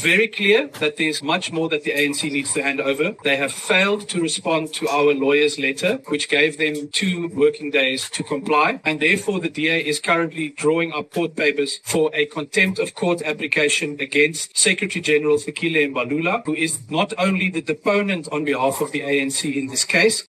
very clear that there's much more that the ANC needs to hand over. They have failed to respond to our lawyer's letter, which gave them two working days to comply, and therefore the DA is currently drawing up court papers for a contempt of court application against Secretary General Fikile Mbalula, who is not only the deponent on behalf of the ANC in this case,